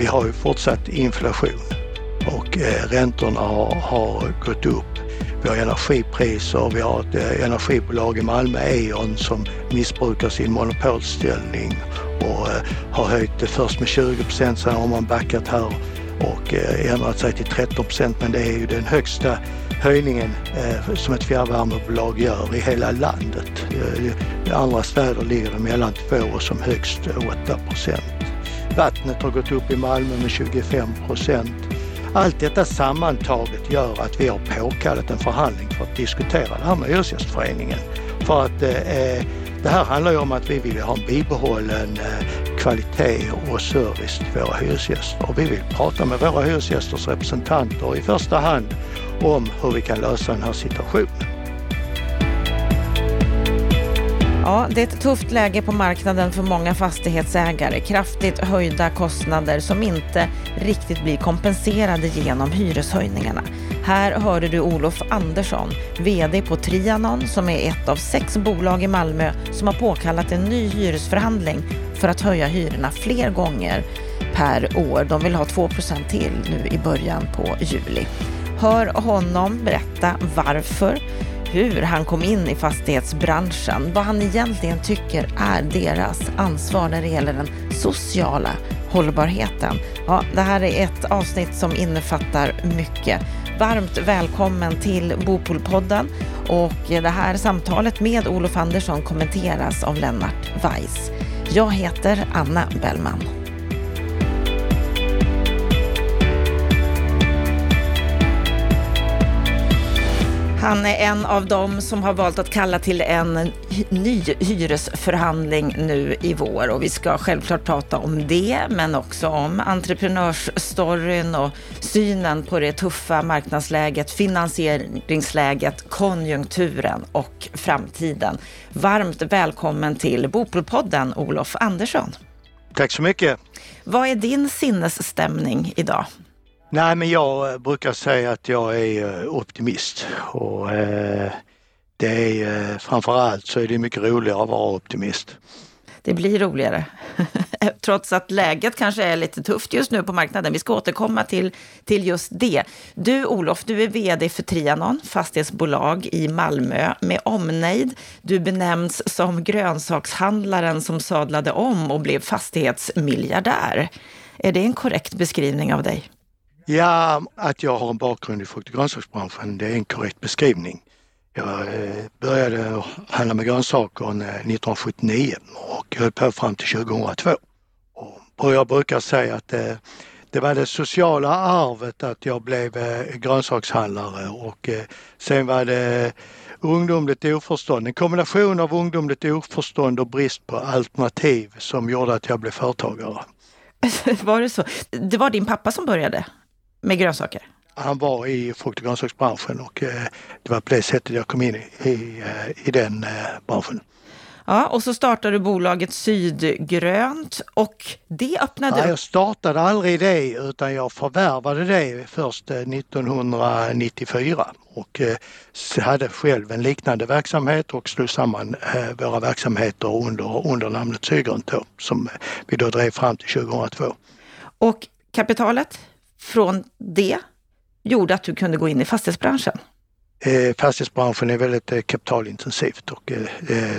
vi har ju fortsatt inflation och eh, räntorna har, har gått upp. Vi har energipriser, vi har ett eh, energibolag i Malmö, E.ON, som missbrukar sin monopolställning och eh, har höjt det först med 20 procent, sen har man backat här och ändrat sig till 13 procent men det är ju den högsta höjningen som ett fjärrvärmebolag gör i hela landet. I andra städer ligger det mellan 2 och som högst 8 procent. Vattnet har gått upp i Malmö med 25 procent. Allt detta sammantaget gör att vi har påkallat en förhandling för att diskutera det här med Hyresgästföreningen. För att eh, eh, det här handlar ju om att vi vill ha en bibehållen eh, kvalitet och service till våra hyresgäster. Och vi vill prata med våra hyresgästers representanter i första hand om hur vi kan lösa den här situationen. Ja, det är ett tufft läge på marknaden för många fastighetsägare. Kraftigt höjda kostnader som inte riktigt blir kompenserade genom hyreshöjningarna. Här hörde du Olof Andersson, VD på Trianon som är ett av sex bolag i Malmö som har påkallat en ny hyresförhandling för att höja hyrorna fler gånger per år. De vill ha 2% till nu i början på juli. Hör honom berätta varför hur han kom in i fastighetsbranschen, vad han egentligen tycker är deras ansvar när det gäller den sociala hållbarheten. Ja, det här är ett avsnitt som innefattar mycket. Varmt välkommen till Bopolpodden och det här samtalet med Olof Andersson kommenteras av Lennart Weiss. Jag heter Anna Bellman. Han är en av dem som har valt att kalla till en ny hyresförhandling nu i vår och vi ska självklart prata om det, men också om entreprenörsstoryn och synen på det tuffa marknadsläget, finansieringsläget, konjunkturen och framtiden. Varmt välkommen till Bopolpodden, Olof Andersson. Tack så mycket. Vad är din sinnesstämning idag? Nej, men jag eh, brukar säga att jag är eh, optimist och eh, det är eh, framförallt så är det mycket roligare att vara optimist. Det blir roligare. Trots att läget kanske är lite tufft just nu på marknaden. Vi ska återkomma till, till just det. Du Olof, du är VD för Trianon, fastighetsbolag i Malmö med omnejd. Du benämns som grönsakshandlaren som sadlade om och blev fastighetsmiljardär. Är det en korrekt beskrivning av dig? Ja, att jag har en bakgrund i frukt och grönsaksbranschen, det är en korrekt beskrivning. Jag eh, började handla med grönsaker 1979 och höll på fram till 2002. Och jag brukar säga att det, det var det sociala arvet att jag blev eh, grönsakshandlare och sen var det ungdomligt oförstånd, en kombination av ungdomligt oförstånd och brist på alternativ som gjorde att jag blev företagare. Var det så? Det var din pappa som började? Med grönsaker? Han var i frukt och grönsaksbranschen och eh, det var på det sättet jag kom in i, i, eh, i den eh, branschen. Ja, och så startade du bolaget Sydgrönt och det öppnade... Nej, jag startade aldrig det utan jag förvärvade det först 1994 och hade själv en liknande verksamhet och slog samman våra verksamheter under, under namnet Sydgrönt då, som vi då drev fram till 2002. Och kapitalet? Från det gjorde att du kunde gå in i fastighetsbranschen? Eh, fastighetsbranschen är väldigt eh, kapitalintensivt och eh,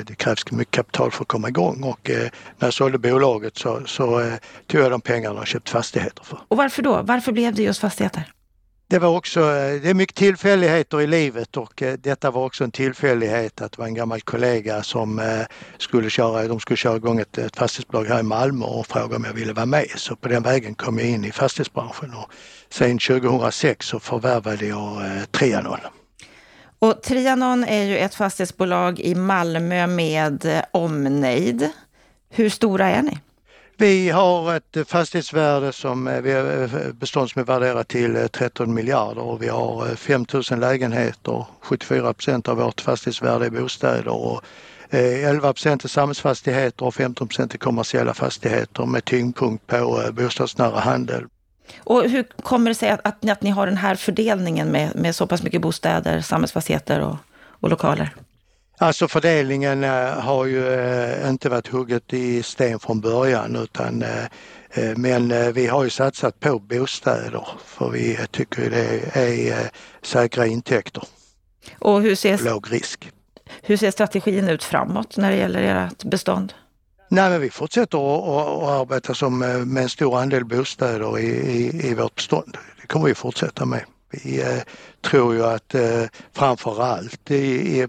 det krävs mycket kapital för att komma igång och när jag sålde bolaget så, så tog jag de pengarna och köpte fastigheter för. Och varför då? Varför blev det just fastigheter? Det var också, eh, det är mycket tillfälligheter i livet och eh, detta var också en tillfällighet att det var en gammal kollega som eh, skulle köra, de skulle köra igång ett, ett fastighetsbolag här i Malmö och frågade om jag ville vara med. Så på den vägen kom jag in i fastighetsbranschen och sen 2006 så förvärvade jag Trianon. Och Trianon är ju ett fastighetsbolag i Malmö med omnejd. Hur stora är ni? Vi har ett fastighetsvärde som eh, eh, bestånd som är värderat till eh, 13 miljarder och vi har 5000 lägenheter. 74 procent av vårt fastighetsvärde är bostäder och 11 procent är samhällsfastigheter och 15 procent är kommersiella fastigheter med tyngdpunkt på bostadsnära handel. Och hur kommer det sig att, att, att ni har den här fördelningen med, med så pass mycket bostäder, samhällsfastigheter och, och lokaler? Alltså fördelningen har ju inte varit hugget i sten från början utan men vi har ju satsat på bostäder för vi tycker det är säkra intäkter. Och hur ser, låg risk. Hur ser strategin ut framåt när det gäller ert bestånd? Nej, men vi fortsätter att, arbeta som med en stor andel bostäder i, i, i vårt bestånd. Det kommer vi fortsätta med. Vi eh, tror ju att eh, framför allt i,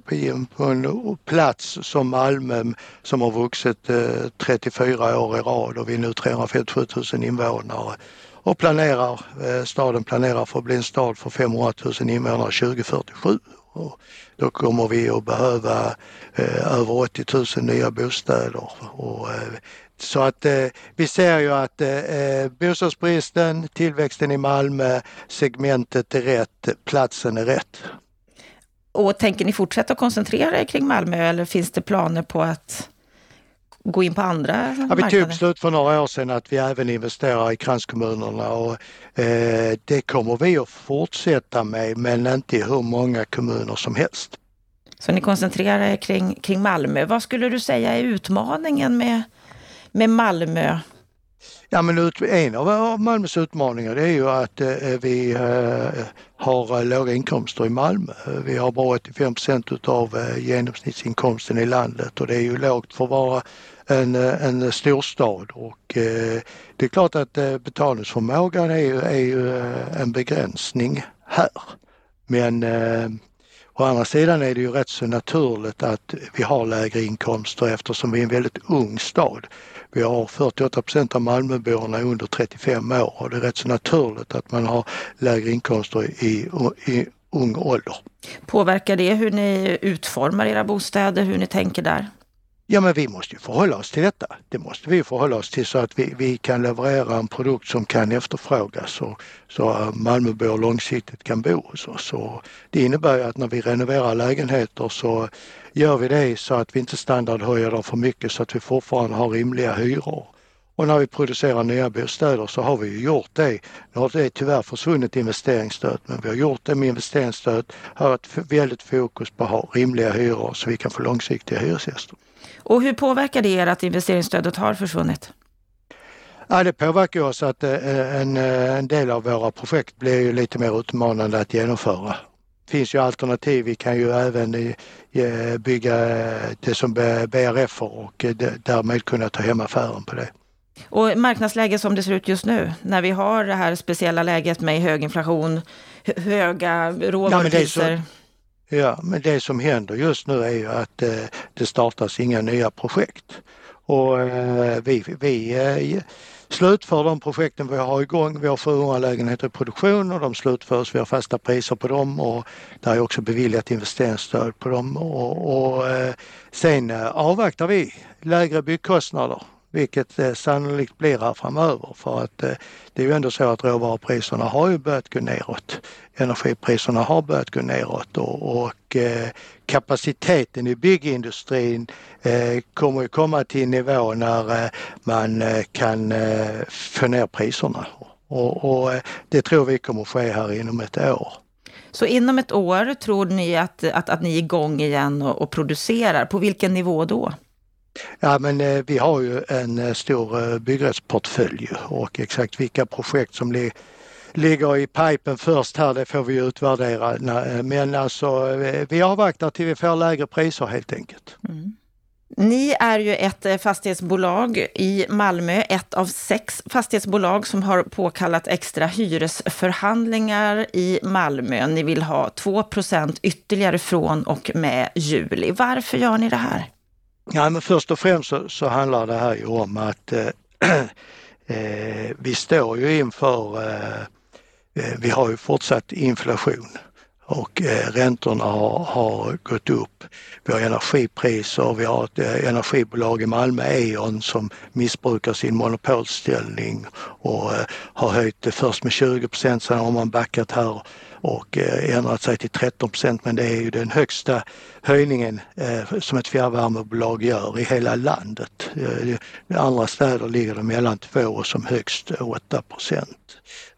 på en plats som Malmö som har vuxit eh, 34 år i rad och vi är nu 357 000 invånare och planerar, staden planerar för att bli en stad för 500 000 invånare 2047. Och då kommer vi att behöva eh, över 80 000 nya bostäder. Och, eh, så att eh, vi ser ju att eh, eh, bostadsbristen, tillväxten i Malmö, segmentet är rätt, platsen är rätt. Och tänker ni fortsätta koncentrera er kring Malmö eller finns det planer på att gå in på andra ja, Vi tog beslut för några år sedan att vi även investerar i kranskommunerna och eh, det kommer vi att fortsätta med men inte i hur många kommuner som helst. Så ni koncentrerar er kring, kring Malmö. Vad skulle du säga är utmaningen med, med Malmö? Ja men ut, en av Malmös utmaningar det är ju att eh, vi eh, har låga inkomster i Malmö. Vi har bara 85 procent utav eh, genomsnittsinkomsten i landet och det är ju lågt för att vara en, eh, en storstad och eh, det är klart att eh, betalningsförmågan är ju, är ju eh, en begränsning här. Men eh, å andra sidan är det ju rätt så naturligt att vi har lägre inkomster eftersom vi är en väldigt ung stad. Vi har 48 procent av Malmöborna under 35 år och det är rätt så naturligt att man har lägre inkomster i, i ung ålder. Påverkar det hur ni utformar era bostäder, hur ni tänker där? Ja men vi måste ju förhålla oss till detta. Det måste vi förhålla oss till så att vi, vi kan leverera en produkt som kan efterfrågas och så Malmöbor långsiktigt kan bo hos oss. Så det innebär ju att när vi renoverar lägenheter så gör vi det så att vi inte standardhöjer dem för mycket så att vi fortfarande har rimliga hyror. Och när vi producerar nya bostäder så har vi ju gjort det. Nu har det tyvärr försvunnit investeringsstöd men vi har gjort det med investeringsstöd, har ett väldigt fokus på att ha rimliga hyror så vi kan få långsiktiga hyresgäster. Och hur påverkar det er att investeringsstödet har försvunnit? Ja, det påverkar oss att eh, en, eh, en del av våra projekt blir ju lite mer utmanande att genomföra. Det finns ju alternativ. Vi kan ju även eh, bygga det som BRF och därmed kunna ta hem affären på det. Och marknadsläget som det ser ut just nu, när vi har det här speciella läget med hög inflation, höga råvarupriser. Ja, Ja, men det som händer just nu är ju att eh, det startas inga nya projekt. Och eh, vi, vi eh, slutför de projekten vi har igång. Vi har 400 lägenheter i produktion och de slutförs. Vi har fasta priser på dem och det är också beviljat investeringsstöd på dem. Och, och eh, sen eh, avvaktar vi lägre byggkostnader vilket eh, sannolikt blir här framöver för att eh, det är ju ändå så att råvarupriserna har ju börjat gå neråt. Energipriserna har börjat gå neråt och, och eh, kapaciteten i byggindustrin eh, kommer ju komma till en nivå när eh, man eh, kan få ner priserna. Och, och det tror vi kommer ske här inom ett år. Så inom ett år tror ni att, att, att ni är igång igen och, och producerar. På vilken nivå då? Ja men eh, vi har ju en eh, stor eh, byggrättsportfölj och exakt vilka projekt som ligger ligger i pipen först här det får vi utvärdera. Eh, men alltså eh, vi avvaktar till vi får lägre priser helt enkelt. Mm. Ni är ju ett fastighetsbolag i Malmö, ett av sex fastighetsbolag som har påkallat extra hyresförhandlingar i Malmö. Ni vill ha 2% ytterligare från och med juli. Varför gör ni det här? Ja, men först och främst så, så handlar det här ju om att eh, eh vi står ju inför, eh, eh, vi har ju fortsatt inflation och eh, räntorna har, har, gått upp. Vi har energipriser, vi har ett eh, energibolag i Malmö, E.ON, som missbrukar sin monopolställning och eh, har höjt det först med 20 procent, sen har man backat här och eh, ändrat sig till 13 procent men det är ju den högsta höjningen eh, som ett fjärrvärmebolag gör i hela landet. Eh, I andra städer ligger det mellan 2 och som högst 8 procent.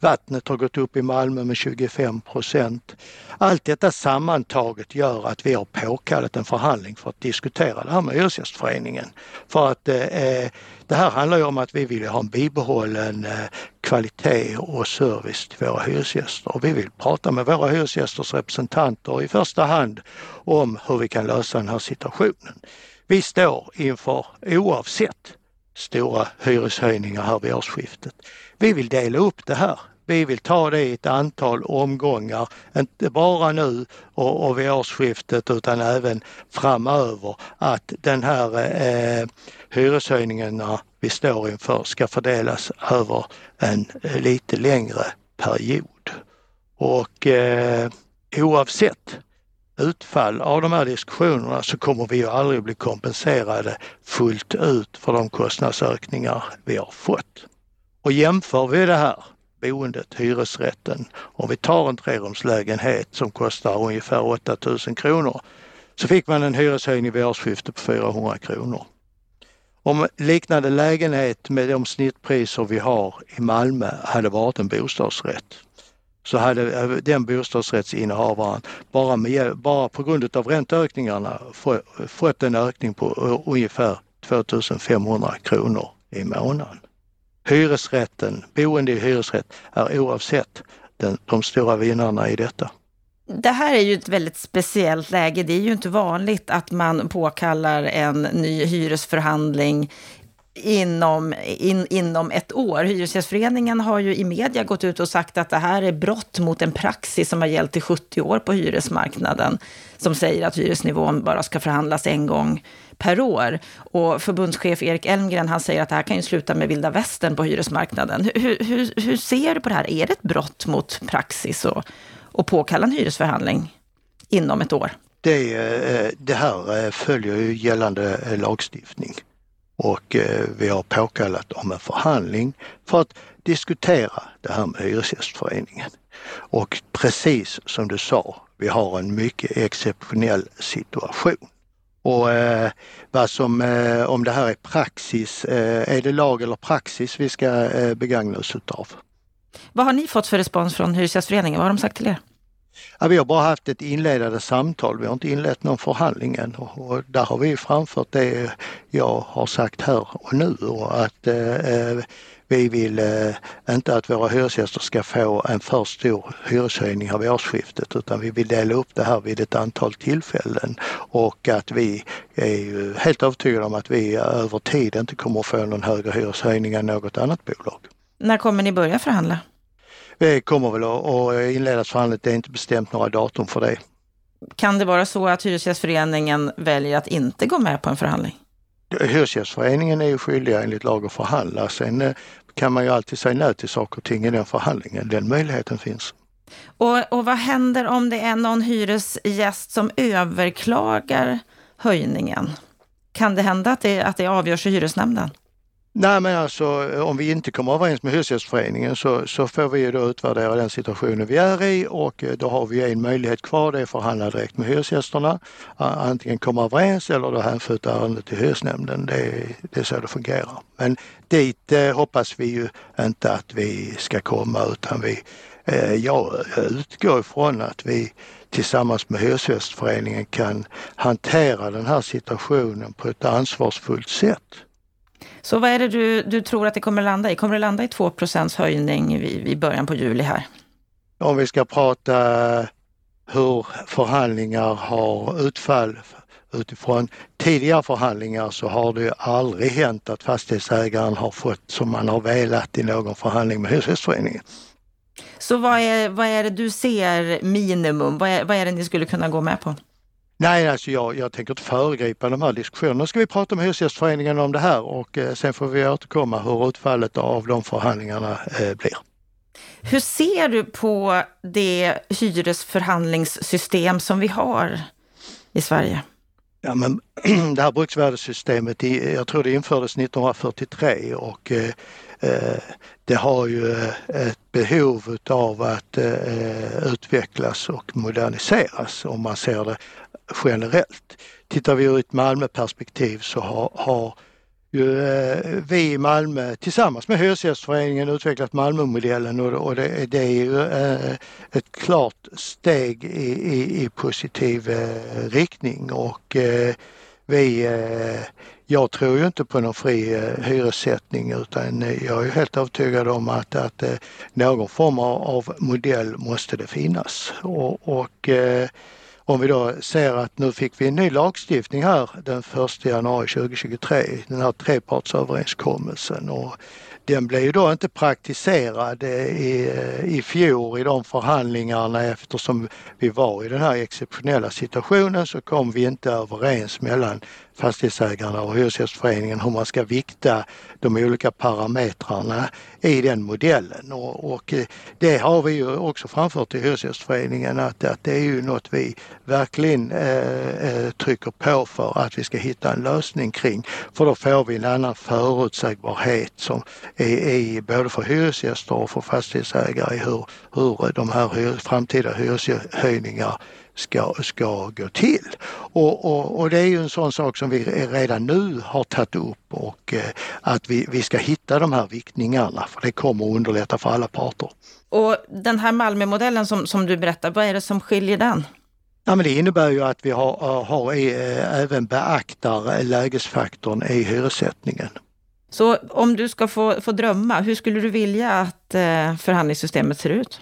Vattnet har gått upp i Malmö med 25 procent. Allt detta sammantaget gör att vi har påkallat en förhandling för att diskutera det här med Hyresgästföreningen. För att eh, eh, det här handlar ju om att vi vill ha en bibehållen eh, kvalitet och service till våra hyresgäster. Och vi vill prata med våra hyresgästers representanter i första hand om hur hur vi kan lösa den här situationen. Vi står inför, oavsett stora hyreshöjningar här vid årsskiftet. Vi vill dela upp det här. Vi vill ta det i ett antal omgångar, inte bara nu och, och vid årsskiftet utan även framöver. Att den här eh, hyreshöjningarna vi står inför ska fördelas över en eh, lite längre period. Och eh, oavsett utfall av de här diskussionerna så kommer vi ju aldrig bli kompenserade fullt ut för de kostnadsökningar vi har fått. Och jämför vi det här boendet, hyresrätten, om vi tar en trerumslägenhet som kostar ungefär 8000 kronor så fick man en hyreshöjning vid årsskiftet på 400 kronor. Om liknande lägenhet med de snittpriser vi har i Malmö hade varit en bostadsrätt så hade eh, den bostadsrättsinnehavaren bara, med, bara på grund av ränteökningarna fått en ökning på eh, ungefär 2500 kronor i månaden. Hyresrätten, boende i hyresrätt är oavsett den, de stora vinnarna i detta. Det här är ju ett väldigt speciellt läge. Det är ju inte vanligt att man påkallar en ny hyresförhandling inom, in, inom ett år. Hyresgästföreningen har ju i media gått ut och sagt att det här är brott mot en praxis som har gällt i 70 år på hyresmarknaden, som säger att hyresnivån bara ska förhandlas en gång per år. Och förbundschef Erik Elmgren han säger att det här kan ju sluta med vilda västern på hyresmarknaden. Hur, hur, hur ser du på det här? Är det ett brott mot praxis och, och påkalla en hyresförhandling inom ett år? Det, eh, det här eh, följer ju gällande eh, lagstiftning och eh, vi har påkallat om en förhandling för att diskutera det här med Hyresgästföreningen. Och precis som du sa, vi har en mycket exceptionell situation. Och eh, vad som, eh, om det här är praxis, eh, är det lag eller praxis vi ska eh, begagna oss utav? Vad har ni fått för respons från Hyresgästföreningen? Vad har de sagt till er? Ja, vi har bara haft ett inledande samtal, vi har inte inlett någon förhandling än. Och, och där har vi framfört det jag har sagt här och nu. Och att eh, eh vi vill eh, inte att våra hyresgäster ska få en för stor hyreshöjning här vid årsskiftet. Utan vi vill dela upp det här vid ett antal tillfällen. Och att vi är helt övertygade om att vi över tid inte kommer att få någon högre hyreshöjning än något annat bolag. När kommer ni börja förhandla? Vi kommer väl att inleda förhandlingar, det är inte bestämt några datum för det. Kan det vara så att Hyresgästföreningen väljer att inte gå med på en förhandling? Hyresgästföreningen är ju skyldiga enligt lag att förhandla. Sen eh, kan man ju alltid säga nej till saker och ting i den förhandlingen. Den möjligheten finns. Och, och vad händer om det är någon hyresgäst som överklagar höjningen? Kan det hända att det, att det avgörs i hyresnämnden? Nej men alltså om vi inte kommer överens med Hyresgästföreningen så, så får vi ju då utvärdera den situationen vi är i och eh, då har vi en möjlighet kvar, det är att förhandla direkt med hyresgästerna. Antingen komma överens eller då hänskjuta ärendet till hyresnämnden. Det, det är så det fungerar. Men dit eh, hoppas vi ju inte att vi ska komma utan vi, eh, jag utgår ifrån att vi tillsammans med Hyresgästföreningen kan hantera den här situationen på ett ansvarsfullt sätt. Så vad är det du, du tror att det kommer landa i? Kommer det landa i 2% höjning vid, vid början på juli här? Om vi ska prata hur förhandlingar har utfall utifrån tidigare förhandlingar så har det aldrig hänt att fastighetsägaren har fått som man har velat i någon förhandling med Hyresgästföreningen. Så vad är, vad är det du ser minimum? Vad är, vad är det ni skulle kunna gå med på? Nej, alltså jag, jag tänker inte föregripa de här diskussionerna. Nu ska vi prata med Hyresgästföreningen om det här och eh, sen får vi återkomma hur utfallet av de förhandlingarna eh, blir. Hur ser du på det hyresförhandlingssystem som vi har i Sverige? Ja, men det här bruksvärdessystemet, jag tror det infördes 1943 och eh, det har ju ett behov av att utvecklas och moderniseras om man ser det generellt. Tittar vi ur ett Malmöperspektiv så har, har ju, eh, vi i Malmö tillsammans med Hyresgästföreningen utvecklat Malmömodellen och, och det, det, är ju eh, ett klart steg i, i, i positiv eh, riktning och eh, vi eh, jag tror ju inte på någon fri eh, hyressättning utan jag är helt övertygad om att, att eh, någon form av modell måste det finnas. Och, och eh, om vi då ser att nu fick vi en ny lagstiftning här den 1 januari 2023, den här trepartsöverenskommelsen och den blev ju då inte praktiserad eh, i, eh, i fjol i de förhandlingarna. Eftersom vi var i den här exceptionella situationen så kom vi inte överens mellan fastighetsägarna och Hyresgästföreningen hur man ska vikta de olika parametrarna i den modellen. Och, och eh, det har vi ju också framfört till Hyresgästföreningen att, att det är ju något vi verkligen eh, eh, trycker på för att vi ska hitta en lösning kring. För då får vi en annan förutsägbarhet som är, är både för hyresgäster och för fastighetsägare i hur, hur de här framtida hyreshöjningar ska, ska gå till. Och, och, och, det är ju en sån sak som vi redan nu har tagit upp och eh, att vi, vi ska hitta de här viktningarna för det kommer att underlätta för alla parter. Och den här Malmömodellen som, som du berättar, vad är det som skiljer den? Ja, men det innebär ju att vi har, har eh, även beaktar lägesfaktorn i hyressättningen. Så om du ska få, få drömma, hur skulle du vilja att eh, förhandlingssystemet ser ut?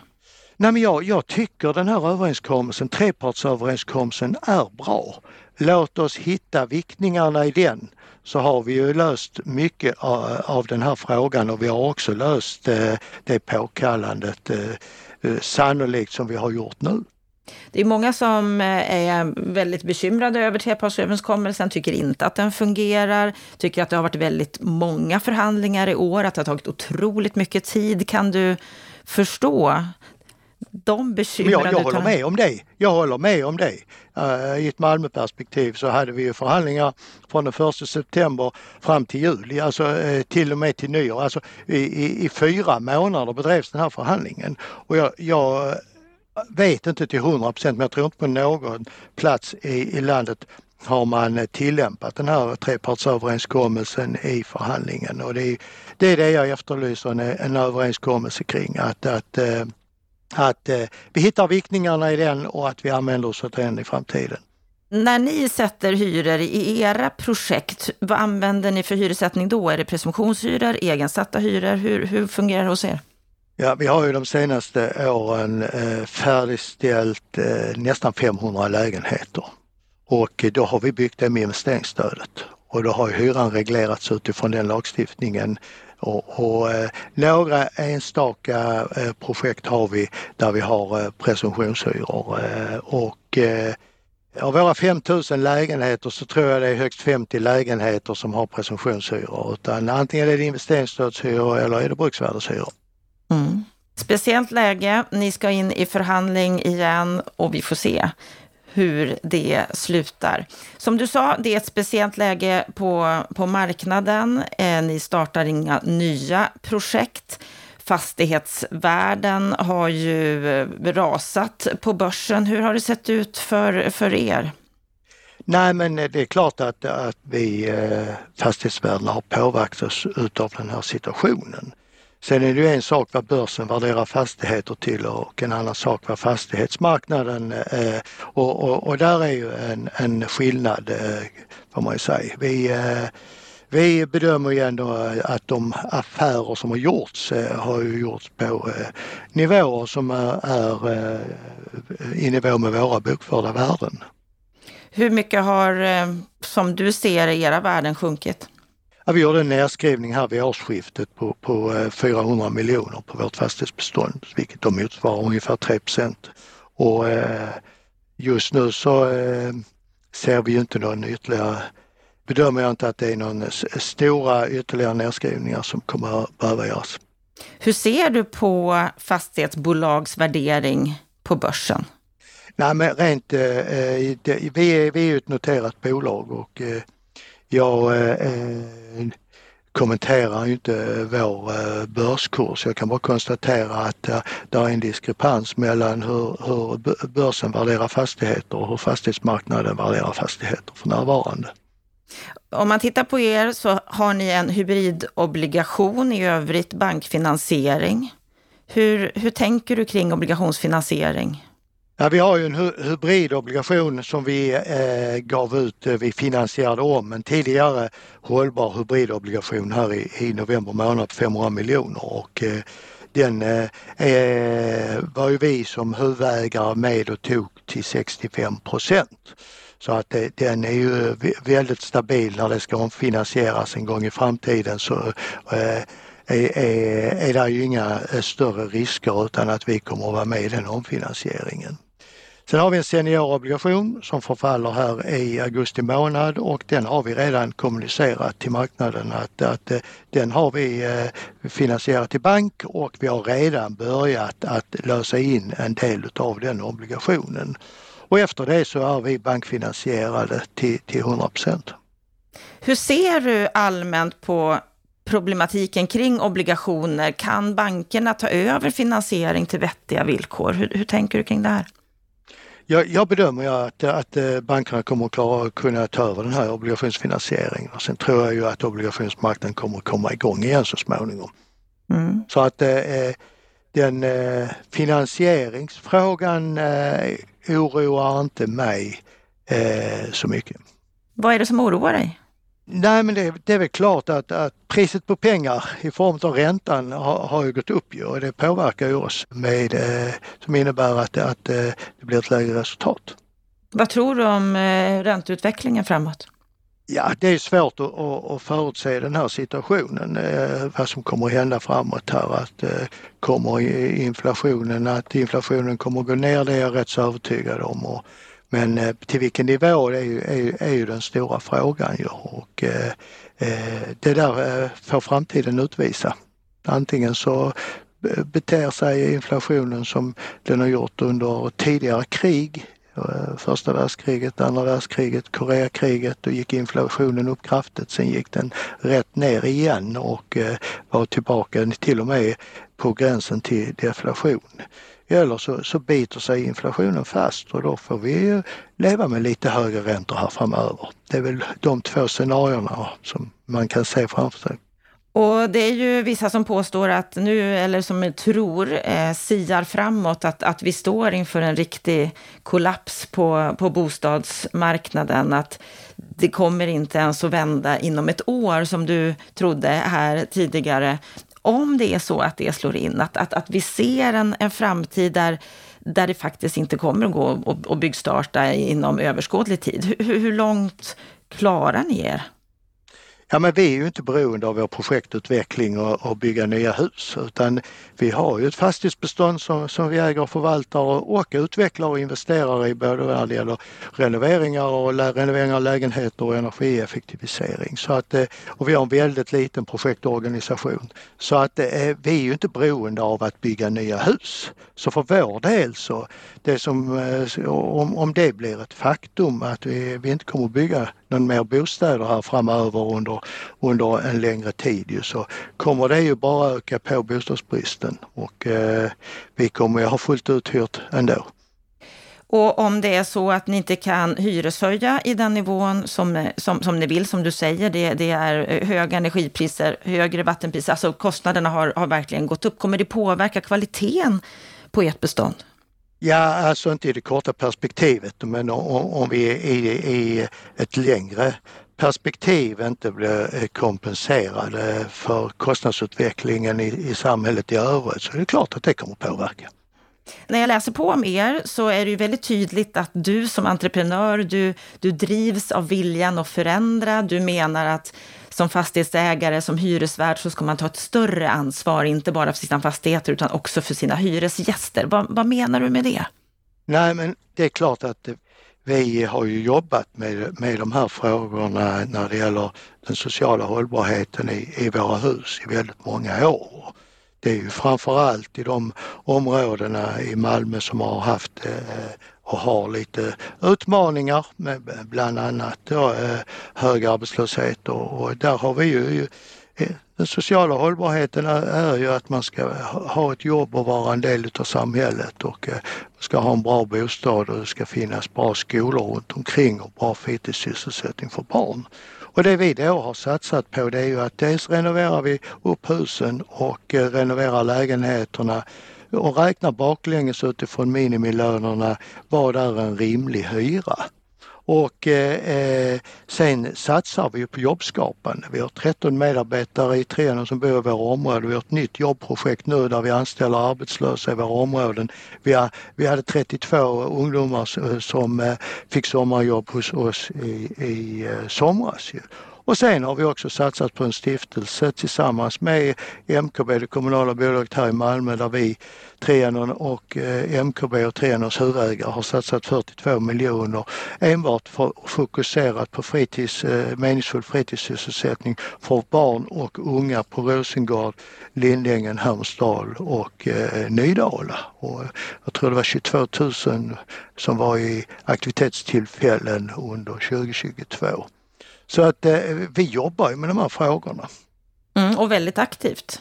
Nej, men jag, jag tycker den här överenskommelsen, trepartsöverenskommelsen, är bra. Låt oss hitta viktningarna i den så har vi ju löst mycket av den här frågan och vi har också löst eh, det påkallandet eh, eh, sannolikt som vi har gjort nu. Det är många som är väldigt bekymrade över trepartsöverenskommelsen, tycker inte att den fungerar, tycker att det har varit väldigt många förhandlingar i år, att det har tagit otroligt mycket tid. Kan du förstå de bekymrade... Jag, jag håller med om det. Jag håller med om det. Uh, I ett Malmöperspektiv så hade vi ju förhandlingar från den 1 september fram till juli, alltså uh, till och med till nyår. Alltså i, i, i, fyra månader bedrevs den här förhandlingen. Och jag, jag vet inte till 100 procent, men jag tror inte på någon plats i, i landet har man tillämpat den här trepartsöverenskommelsen i förhandlingen och det är det, är det jag efterlyser en, en överenskommelse kring. Att, att uh, att eh, vi hittar viktningarna i den och att vi använder oss av den i framtiden. När ni sätter hyror i era projekt, vad använder ni för hyressättning då? Är det presumtionshyror, egensatta hyror? Hur, hur fungerar det hos er? Ja, vi har ju de senaste åren eh, färdigställt eh, nästan 500 lägenheter och då har vi byggt det med investeringsstödet och då har hyran reglerats utifrån den lagstiftningen och, och eh, några enstaka eh, projekt har vi där vi har eh, presumtionshyror och av våra 5000 lägenheter så tror jag det är högst 50 lägenheter som har presumtionshyror. Utan antingen är det investeringsstödshyror eller är det bruksvärdeshyror. Mm. Speciellt läge, ni ska in i förhandling igen och vi får se hur det slutar. Som du sa, det är ett speciellt läge på, på marknaden. Eh, ni startar inga nya projekt. Fastighetsvärden har ju eh, rasat på börsen. Hur har det sett ut för, för er? Nej men eh, det är klart att, att vi eh, fastighetsvärdena har påverkats utav den här situationen. Sen är det ju en sak vad börsen värderar fastigheter till och en annan sak vad fastighetsmarknaden eh, och, och, och, där är ju en, en skillnad eh, får man ju säga. Vi, eh, vi bedömer ju ändå att de affärer som har gjorts eh, har ju gjorts på eh, nivåer som är, är eh, i nivå med våra bokförda värden. Hur mycket har, eh, som du ser era värden sjunkit? Ja, vi gjorde en nedskrivning här vid årsskiftet på, på 400 eh, miljoner på vårt fastighetsbestånd, vilket då motsvarar ungefär 3% Och eh, just nu så eh, ser vi inte någon ytterligare bedömer jag inte att det är någon stora ytterligare nedskrivningar som kommer att behöva göras. Hur ser du på fastighetsbolags värdering på börsen? Nej men rent, eh, det, vi, är, vi är ett noterat bolag och eh, jag eh, kommenterar inte vår eh, börskurs. Jag kan bara konstatera att eh, det är en diskrepans mellan hur, hur börsen värderar fastigheter och hur fastighetsmarknaden värderar fastigheter för närvarande. Om man tittar på er så har ni en hybridobligation, i övrigt bankfinansiering. Hur, hur tänker du kring obligationsfinansiering? Ja, vi har ju en hybridobligation som vi eh, gav ut, eh, vi finansierade om en tidigare hållbar hybridobligation här i, i november månad på 500 miljoner och eh, den eh, eh, var ju vi som huvudägare med och tog till 65 procent. Så att det, den är ju väldigt stabil när det ska omfinansieras en gång i framtiden så eh, är, är, är det ju inga eh, större risker utan att vi kommer att vara med i den omfinansieringen. Sen har vi en seniorobligation som förfaller här i augusti månad och den har vi redan kommunicerat till marknaden att, att eh, den har vi eh, finansierat i bank och vi har redan börjat att lösa in en del av den obligationen. Och efter det så är vi bankfinansierade till, till 100% Hur ser du allmänt på problematiken kring obligationer? Kan bankerna ta över finansiering till vettiga villkor? Hur, hur tänker du kring det här? Jag, jag bedömer att, att eh, bankerna kommer att klara kunna ta över den här obligationsfinansieringen. Och sen tror jag ju att obligationsmarknaden kommer att komma igång igen så småningom. Mm. Så att eh, eh den eh, finansieringsfrågan eh, oroar inte mig så mycket. Vad är det som oroar dig? Nej men det, det, är väl klart att, att, priset på pengar i form av räntan har, har ju gått upp ju och det påverkar ju oss med, eh, som innebär att, att eh, det blir ett lägre resultat. Vad tror du om eh, ränteutvecklingen framåt? Ja, det är svårt att, att, att förutse den här situationen, eh, vad som kommer att hända framåt här. Att eh, kommer inflationen, att inflationen kommer att gå ner, det är jag rätt så övertygad om. Och, men eh, till vilken nivå det är, ju, är, ju, är ju den stora frågan ju. och eh, eh det där eh, får framtiden utvisa. Antingen så beter sig inflationen som den har gjort under tidigare krig eh, första världskriget, andra världskriget, Koreakriget, då gick inflationen upp kraftigt. Sen gick den rätt ner igen och var tillbaka till och med på gränsen till deflation. Eller så, så biter sig inflationen fast och då får vi leva med lite högre räntor här framöver. Det är väl de två scenarierna som man kan se framför sig. Och det är ju vissa som påstår att nu, eller som tror, eh, siar framåt, att, att vi står inför en riktig kollaps på, på bostadsmarknaden. Att det kommer inte ens att vända inom ett år som du trodde här tidigare om det är så att det slår in, att, att, att vi ser en, en framtid där, där det faktiskt inte kommer att gå att byggstarta inom överskådlig tid. Hur, hur långt klarar ni er? Ja men vi är ju inte beroende av vår projektutveckling och, och bygga nya hus utan vi har ju ett fastighetsbestånd som, som vi äger och förvaltar och utvecklar och investerar i både när det gäller renoveringar och renoveringar av lägenheter och energieffektivisering. Så att, eh, och vi har en väldigt liten projektorganisation. Så att eh, vi är ju inte beroende av att bygga nya hus. Så för vår del så, det som, eh, om, om det blir ett faktum att vi, vi inte kommer att bygga någon mer bostäder här framöver under, under en längre tid ju, så kommer det ju bara öka på bostadsbristen och eh, vi kommer ju ha fullt uthyrt ändå. Och om det är så att ni inte kan hyreshöja i den nivån som, som, som ni vill, som du säger, det, det är höga energipriser, högre vattenpriser, alltså kostnaderna har, har verkligen gått upp. Kommer det påverka kvaliteten på ert bestånd? Ja, alltså inte i det korta perspektivet men om, om vi i, i ett längre perspektiv inte blir eh, kompenserade för kostnadsutvecklingen i, i samhället i övrigt så är det klart att det kommer påverka. När jag läser på om er så är det ju väldigt tydligt att du som entreprenör, du, du drivs av viljan att förändra. Du menar att som fastighetsägare, som hyresvärd, så ska man ta ett större ansvar, inte bara för sina fastigheter utan också för sina hyresgäster. Vad, vad menar du med det? Nej, men det är klart att vi har ju jobbat med, med de här frågorna när det gäller den sociala hållbarheten i, i våra hus i väldigt många år. Det är ju framförallt i de områdena i Malmö som har haft eh, och har lite utmaningar med bland annat då, eh, hög arbetslöshet och, och där har vi ju eh, den sociala hållbarheten är, ju att man ska ha ett jobb och vara en del av samhället och man ska ha en bra bostad och det ska finnas bra skolor runt omkring och bra fritidssysselsättning för barn. Och det vi då har satsat på det är ju att dels renoverar vi upp husen och renoverar lägenheterna och räknar baklänges utifrån minimilönerna. Vad är en rimlig hyra? Och eh, eh sen satsar vi på jobbskapande. Vi har 13 medarbetare i Trenen som bor i våra områden. Vi har ett nytt jobbprojekt nu där vi anställer arbetslösa i våra områden. Vi, har, vi hade 32 ungdomar eh, som eh, fick sommarjobb hos oss i, i eh, somras. Och sen har vi också satsat på en stiftelse tillsammans med MKB, det kommunala bolaget här i Malmö där vi, Trianon och eh, MKB och Trianons huvudägare har satsat 42 miljoner enbart för, fokuserat på fritids, eh, meningsfull fritidssysselsättning för barn och unga på Rosengård, Lindängen, Hermodsdal och eh, Nydala. Och eh, jag tror det var 22 000 som var i aktivitetstillfällen under 2022. Så att eh, vi jobbar ju med de här frågorna. Mm, och väldigt aktivt.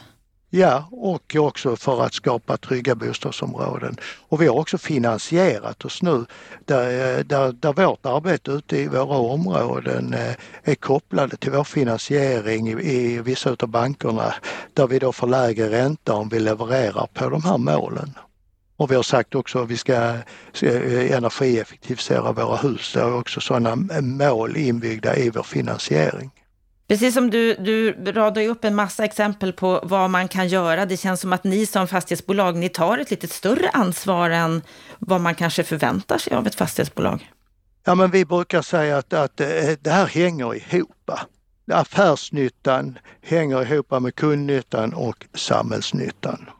Ja, och också för att skapa trygga bostadsområden. Och vi har också finansierat oss nu där, eh, där, där vårt arbete ute i våra områden eh, är kopplade till vår finansiering i, i vissa av bankerna där vi då får lägre ränta om vi levererar på de här målen. Och vi har sagt också att vi ska eh, energieffektivisera våra hus. Det är också sådana mål inbyggda i vår finansiering. Precis som du, du radar upp en massa exempel på vad man kan göra. Det känns som att ni som fastighetsbolag, ni tar ett lite större ansvar än vad man kanske förväntar sig av ett fastighetsbolag. Ja, men vi brukar säga att, att eh, det här hänger ihop. Affärsnyttan hänger ihop med kundnyttan och samhällsnyttan.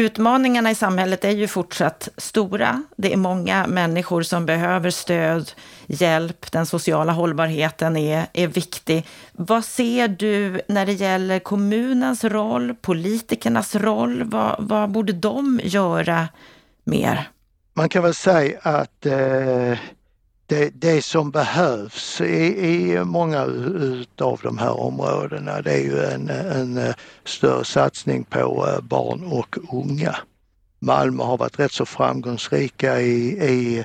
Utmaningarna i samhället är ju fortsatt stora. Det är många människor som behöver stöd, hjälp. Den sociala hållbarheten är, är viktig. Vad ser du när det gäller kommunens roll, politikernas roll? Vad, vad borde de göra mer? Man kan väl säga att eh det, det som behövs i, i många av de här områdena det är ju en, en eh, större satsning på eh, barn och unga. Malmö har varit rätt så framgångsrika i, i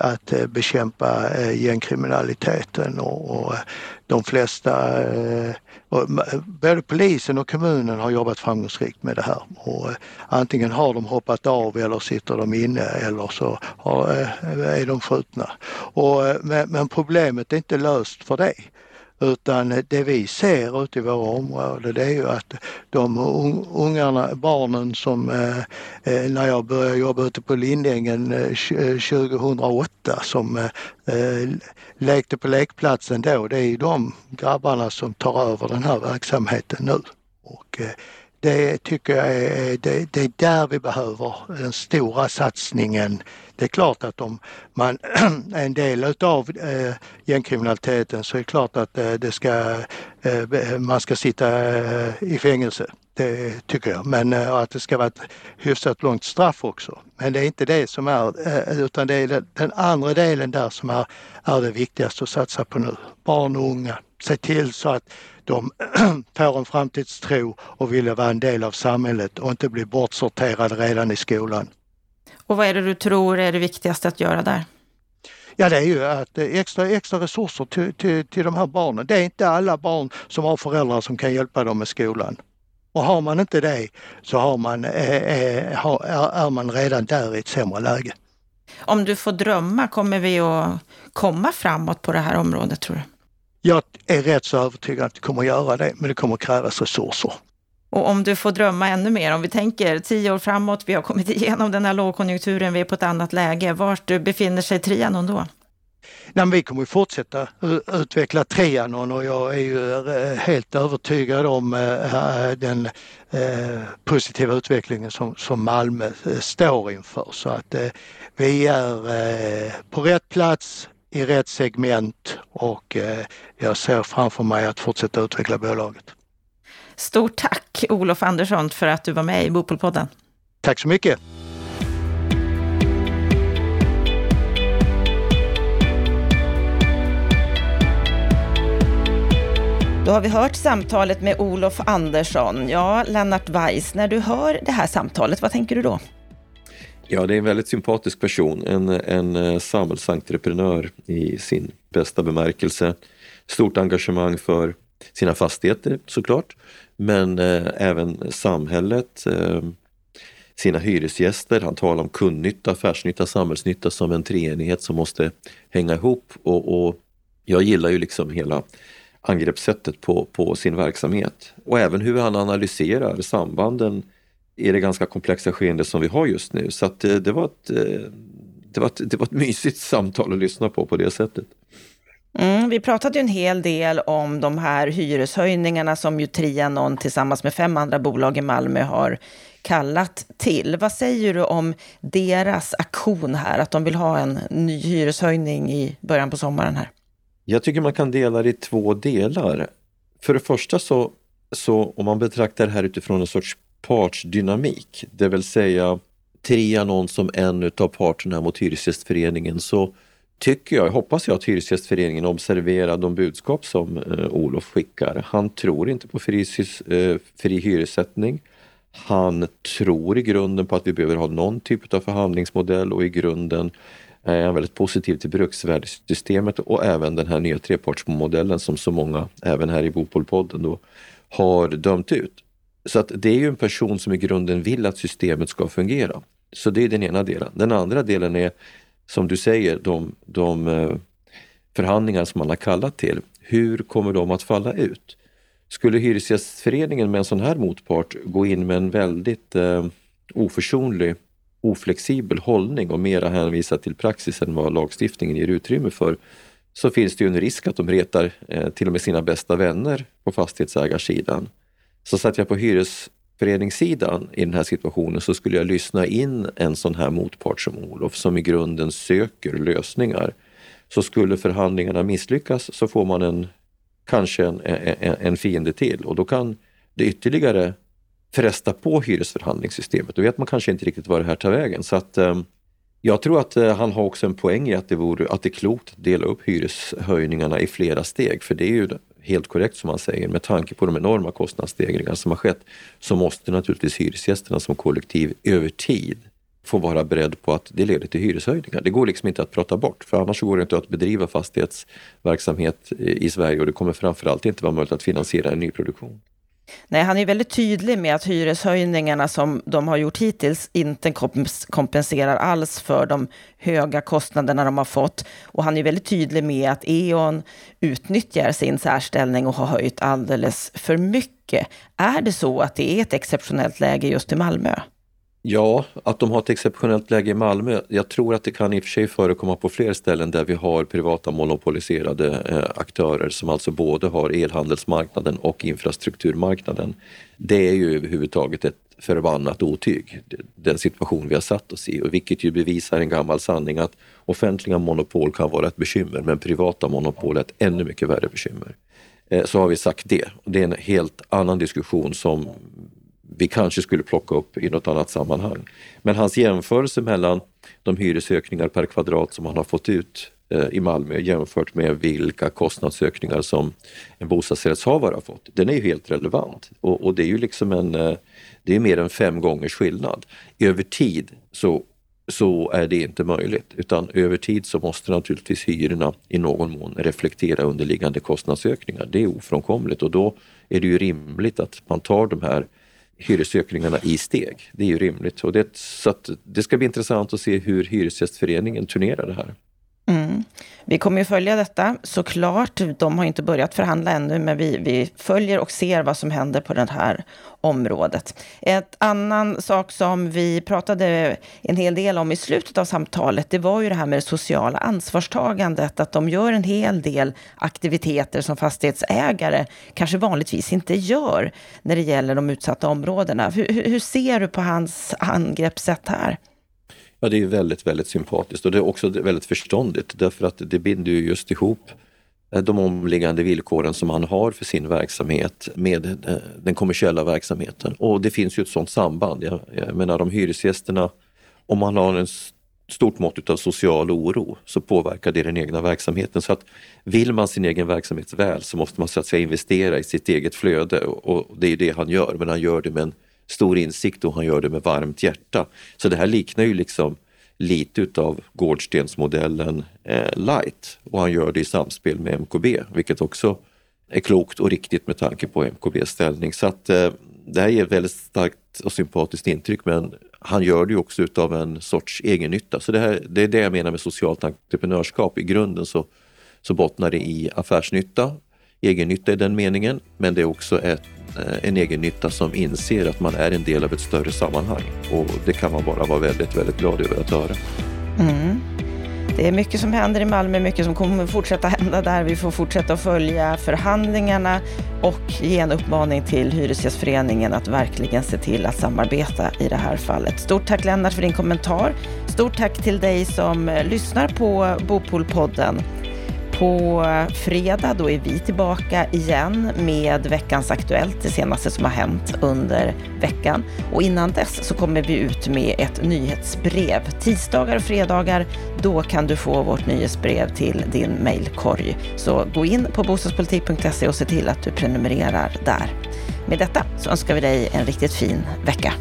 att eh, bekämpa eh, gängkriminaliteten och, och eh, de flesta, både polisen och kommunen har jobbat framgångsrikt med det här. Och antingen har de hoppat av eller sitter de inne eller så har, är de skjutna. Och, men problemet är inte löst för det. Utan eh, det vi ser ute i våra områden det är ju att de ungarna, barnen som eh, eh, när jag började jobba ute på Lindängen 2008 som lekte på lekplatsen då, det är ju de grabbarna som tar över den här verksamheten nu. Och det tycker jag är, det, det är där vi behöver den stora satsningen det är klart att om man är en del utav eh, gängkriminaliteten så är det klart att eh, det ska, eh, man ska sitta eh, i fängelse. Det tycker jag. Men eh, att det ska vara ett hyfsat långt straff också. Men det är inte det som är, eh, utan det är den andra delen där som är, är det viktigaste att satsa på nu. Barn och unga. Se till så att de får en framtidstro och vill vara en del av samhället och inte bli bortsorterade redan i skolan. Och vad är det du tror är det viktigaste att göra där? Ja det är ju att eh, extra, extra resurser till, till, till de här barnen. Det är inte alla barn som har föräldrar som kan hjälpa dem med skolan. Och har man inte det så har man, är, är man redan där i ett sämre läge. Om du får drömma, kommer vi att komma framåt på det här området tror du? Jag är rätt så övertygad att det kommer att göra det, men det kommer att krävas resurser. Och om du får drömma ännu mer, om vi tänker tio år framåt, vi har kommit igenom den här lågkonjunkturen, vi är på ett annat läge. Vart befinner sig Trianon då? Nej, vi kommer fortsätta utveckla Trianon och jag är ju eh, helt övertygad om eh, eh, den positiva utvecklingen som Malmö står inför. Så att vi är på rätt plats i rätt segment och jag ser framför mig att fortsätta utveckla bolaget. Stort tack Olof Andersson för att du var med i Bopolpodden. Tack så mycket. Då har vi hört samtalet med Olof Andersson. Ja, Lennart Weiss, när du hör det här samtalet, vad tänker du då? Ja, det är en väldigt sympatisk person, en, en eh, samhällsentreprenör i sin bästa bemärkelse. Stort engagemang för sina fastigheter såklart, men eh, även samhället, eh, sina hyresgäster. Han talar om kundnytta, affärsnytta, samhällsnytta som en treenighet som måste hänga ihop. Och, och jag gillar ju liksom hela angreppssättet på, på sin verksamhet och även hur han analyserar sambanden i det ganska komplexa skeende som vi har just nu. Så att eh, eh, det, var ett, det, var ett, det var ett mysigt samtal att lyssna på på det sättet. Mm, vi pratade ju en hel del om de här hyreshöjningarna som ju Trianon tillsammans med fem andra bolag i Malmö har kallat till. Vad säger du om deras aktion här, att de vill ha en ny hyreshöjning i början på sommaren här? Jag tycker man kan dela det i två delar. För det första så, så om man betraktar det här utifrån en sorts partsdynamik, det vill säga Trianon som en utav parterna mot Hyresgästföreningen så tycker jag, hoppas jag att Hyresgästföreningen observerar de budskap som eh, Olof skickar. Han tror inte på fri, eh, fri hyressättning. Han tror i grunden på att vi behöver ha någon typ av förhandlingsmodell och i grunden är han väldigt positiv till bruksvärdessystemet och även den här nya trepartsmodellen som så många, även här i Bopolpodden, då, har dömt ut. Så att det är ju en person som i grunden vill att systemet ska fungera. Så det är den ena delen. Den andra delen är, som du säger, de, de eh, förhandlingar som man har kallat till. Hur kommer de att falla ut? Skulle Hyresgästföreningen med en sån här motpart gå in med en väldigt eh, oförsonlig oflexibel hållning och mera hänvisa till praxis än vad lagstiftningen ger utrymme för, så finns det ju en risk att de retar eh, till och med sina bästa vänner på fastighetsägarsidan. Så satt jag på föreningssidan i den här situationen så skulle jag lyssna in en sån här motpart som Olof som i grunden söker lösningar. Så skulle förhandlingarna misslyckas så får man en, kanske en, en, en fiende till och då kan det ytterligare fresta på hyresförhandlingssystemet. Då vet man kanske inte riktigt var det här tar vägen. Så att, eh, jag tror att eh, han har också en poäng i att det, vore, att det är klokt att dela upp hyreshöjningarna i flera steg. För det är ju helt korrekt som han säger, med tanke på de enorma kostnadsstegringar som har skett så måste naturligtvis hyresgästerna som kollektiv över tid få vara beredd på att det leder till hyreshöjningar. Det går liksom inte att prata bort, för annars går det inte att bedriva fastighetsverksamhet i Sverige och det kommer framförallt inte vara möjligt att finansiera en nyproduktion. Nej, han är väldigt tydlig med att hyreshöjningarna som de har gjort hittills inte kompenserar alls för de höga kostnaderna de har fått. Och han är väldigt tydlig med att E.ON utnyttjar sin särställning och har höjt alldeles för mycket. Är det så att det är ett exceptionellt läge just i Malmö? Ja, att de har ett exceptionellt läge i Malmö. Jag tror att det kan i och för sig förekomma på fler ställen där vi har privata monopoliserade eh, aktörer som alltså både har elhandelsmarknaden och infrastrukturmarknaden. Det är ju överhuvudtaget ett förbannat otyg, den situation vi har satt oss i och vilket ju bevisar en gammal sanning att offentliga monopol kan vara ett bekymmer men privata monopol är ett ännu mycket värre bekymmer. Eh, så har vi sagt det. Det är en helt annan diskussion som vi kanske skulle plocka upp i något annat sammanhang. Men hans jämförelse mellan de hyresökningar per kvadrat som han har fått ut eh, i Malmö jämfört med vilka kostnadsökningar som en bostadsrättshavare har fått. Den är ju helt relevant och, och det är ju liksom en, eh, det är mer än fem gångers skillnad. Över tid så, så är det inte möjligt utan över tid så måste naturligtvis hyrorna i någon mån reflektera underliggande kostnadsökningar. Det är ofrånkomligt och då är det ju rimligt att man tar de här hyresökningarna i steg. Det är ju rimligt. Och det, så det ska bli intressant att se hur Hyresgästföreningen turnerar det här. Mm. Vi kommer ju följa detta såklart. De har inte börjat förhandla ännu, men vi, vi följer och ser vad som händer på det här området. Ett annan sak som vi pratade en hel del om i slutet av samtalet, det var ju det här med det sociala ansvarstagandet, att de gör en hel del aktiviteter som fastighetsägare kanske vanligtvis inte gör när det gäller de utsatta områdena. Hur, hur ser du på hans angreppssätt här? Ja, det är väldigt, väldigt sympatiskt och det är också väldigt förståndigt därför att det binder ju just ihop eh, de omliggande villkoren som han har för sin verksamhet med eh, den kommersiella verksamheten. Och det finns ju ett sådant samband. Jag, jag menar om hyresgästerna, om man har en stort mått av social oro så påverkar det den egna verksamheten. Så att vill man sin egen verksamhet väl så måste man så att säga investera i sitt eget flöde och det är det han gör, men han gör det med en stor insikt och han gör det med varmt hjärta. Så det här liknar ju liksom lite utav Gårdstensmodellen eh, light och han gör det i samspel med MKB, vilket också är klokt och riktigt med tanke på MKBs ställning. Så att eh, det här ger ett väldigt starkt och sympatiskt intryck men han gör det också utav en sorts egennytta. Så det, här, det är det jag menar med socialt entreprenörskap. I grunden så, så bottnar det i affärsnytta, egennytta i den meningen, men det är också ett, Eh, en en egennytta som inser att man är en del av ett större sammanhang och det kan man bara vara väldigt, väldigt glad över att höra. Mm. Det är mycket som händer i Malmö, mycket som kommer fortsätta hända där. Vi får fortsätta att följa förhandlingarna och ge en uppmaning till Hyresgästföreningen att verkligen se till att samarbeta i det här fallet. Stort tack Lennart för din kommentar. Stort tack till dig som eh, lyssnar på Bopolpodden. På fredag då är vi tillbaka igen med veckans Aktuellt, det senaste som har hänt under veckan. Och innan dess så kommer vi ut med ett nyhetsbrev. Tisdagar och fredagar, då kan du få vårt nyhetsbrev till din mejlkorg. Så gå in på bostadspolitik.se och se till att du prenumererar där. Med detta så önskar vi dig en riktigt fin vecka.